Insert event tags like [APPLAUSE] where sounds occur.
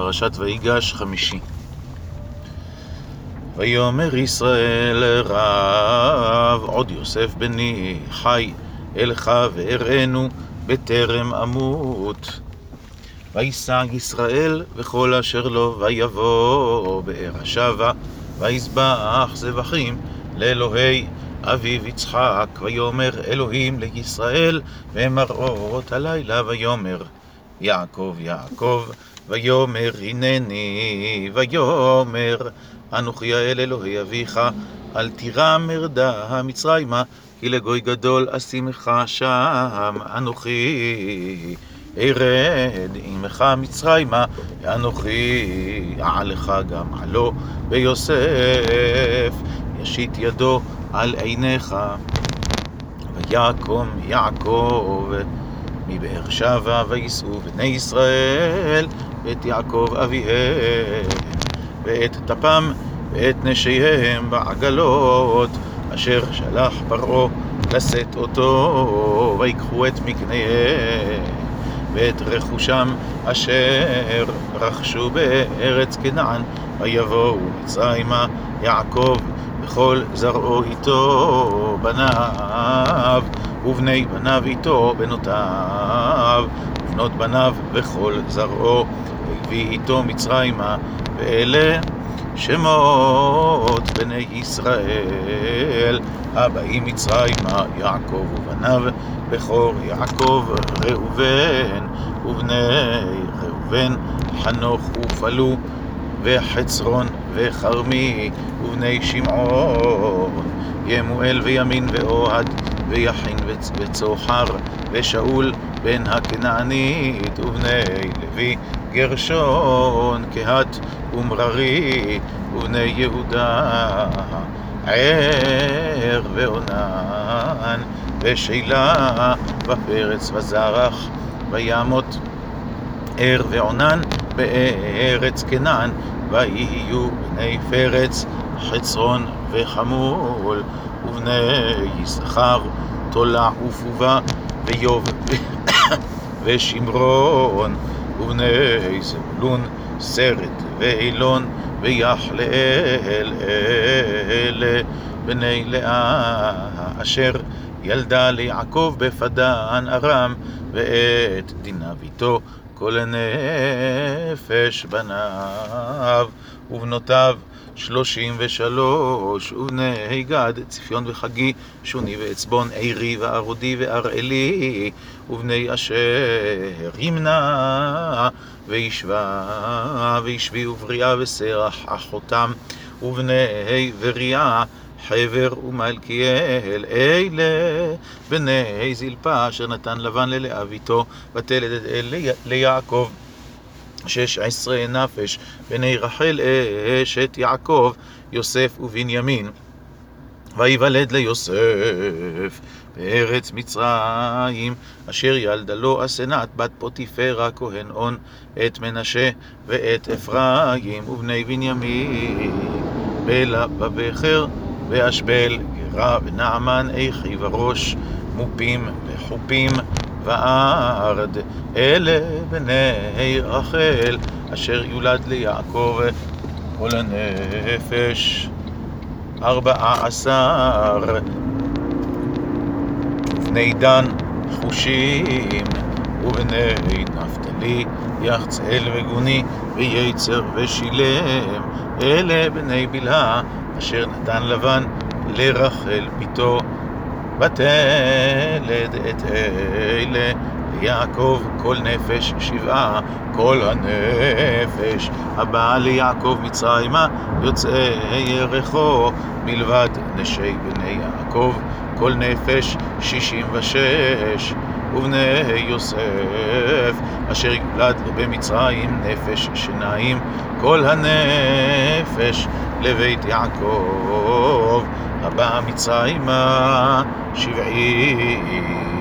פרשת ויגש חמישי. ויאמר ישראל רב, עוד יוסף בני חי אלך ואראנו בטרם אמות. ויסע ישראל וכל אשר לו, ויבוא באר השבה, ויזבח זבחים לאלוהי אביו יצחק, ויאמר אלוהים לישראל, ומראות הלילה, ויאמר יעקב יעקב, ויאמר הנני, ויאמר אנוכי האל אלוהי אביך, אל תירא מרדה המצרימה, כי לגוי גדול אשימך שם, אנוכי ארד עמך מצרימה, אנוכי אעלך גם עלו ביוסף, ישית ידו על עיניך, ויקום יעקב מבאר שבע, וייסעו בני ישראל את יעקב אביהם, ואת טפם ואת נשיהם בעגלות, אשר שלח פרעה לשאת אותו, ויקחו את מקניהם, ואת רכושם אשר רכשו בארץ כנען, ויבואו מצרימה יעקב וכל זרעו איתו, בניו ובני בניו איתו, בנותיו ובנות בניו וכל זרעו, והביא איתו מצרימה, ואלה שמות בני ישראל. הבאים מצרימה, יעקב ובניו, בכור יעקב ראובן, ובני ראובן חנוך ופלו, וחצרון וכרמי, ובני שמעון, ימואל וימין ואוהד, ויחין וצוחר, ושאול בן הכנענית, ובני לוי גרשון, קהת ומררי, ובני יהודה, ער ועונן, ושילה, ופרץ וזרח, וימות ער ועונן בארץ כנען, ויהיו בני פרץ, חצרון וחמול, ובני יששכר, תולע ופובה, ויוב [COUGHS] ושמרון, ובני זבולון, סרט ואילון, ויחלאל אלה בני לאה, אשר ילדה ליעקב בפדן ארם, ואת דינה ביתו כל הנפש בניו ובנותיו שלושים ושלוש, ובני גד, ציפיון וחגי, שוני ועצבון, עירי וערודי וערעלי, ובני אשר ימנע וישבה, וישבי ובריאה ושרח אחותם, ובני בריאה חבר ומלכיאל, אלה בני זלפה, אשר נתן לבן ללאה ביתו, ותלד את אל ליעקב. שש עשרה נפש, בני רחל אשת יעקב, יוסף ובנימין. ויוולד ליוסף בארץ מצרים, אשר ילדה לו אסנת בת פוטיפרה כהן און, את מנשה ואת אפרים ובני בנימין, בלה בבכר ואשבל גרה ונעמן איכי וראש, מופים וחופים וארד, אלה בני רחל, אשר יולד ליעקב כל הנפש. ארבעה עשר ובני דן חושים, ובני נפתלי יחצאל וגוני, וייצר ושילם, אלה בני בלהה, אשר נתן לבן לרחל ביתו. ותלד את אלה. ליעקב כל נפש שבעה, כל הנפש. הבאה ליעקב מצרימה יוצאי ירחו. מלבד נשי בני יעקב כל נפש שישים ושש. ובני יוסף אשר יולד במצרים נפש שניים. כל הנפש לבית יעקב הבא מצרימה שבעים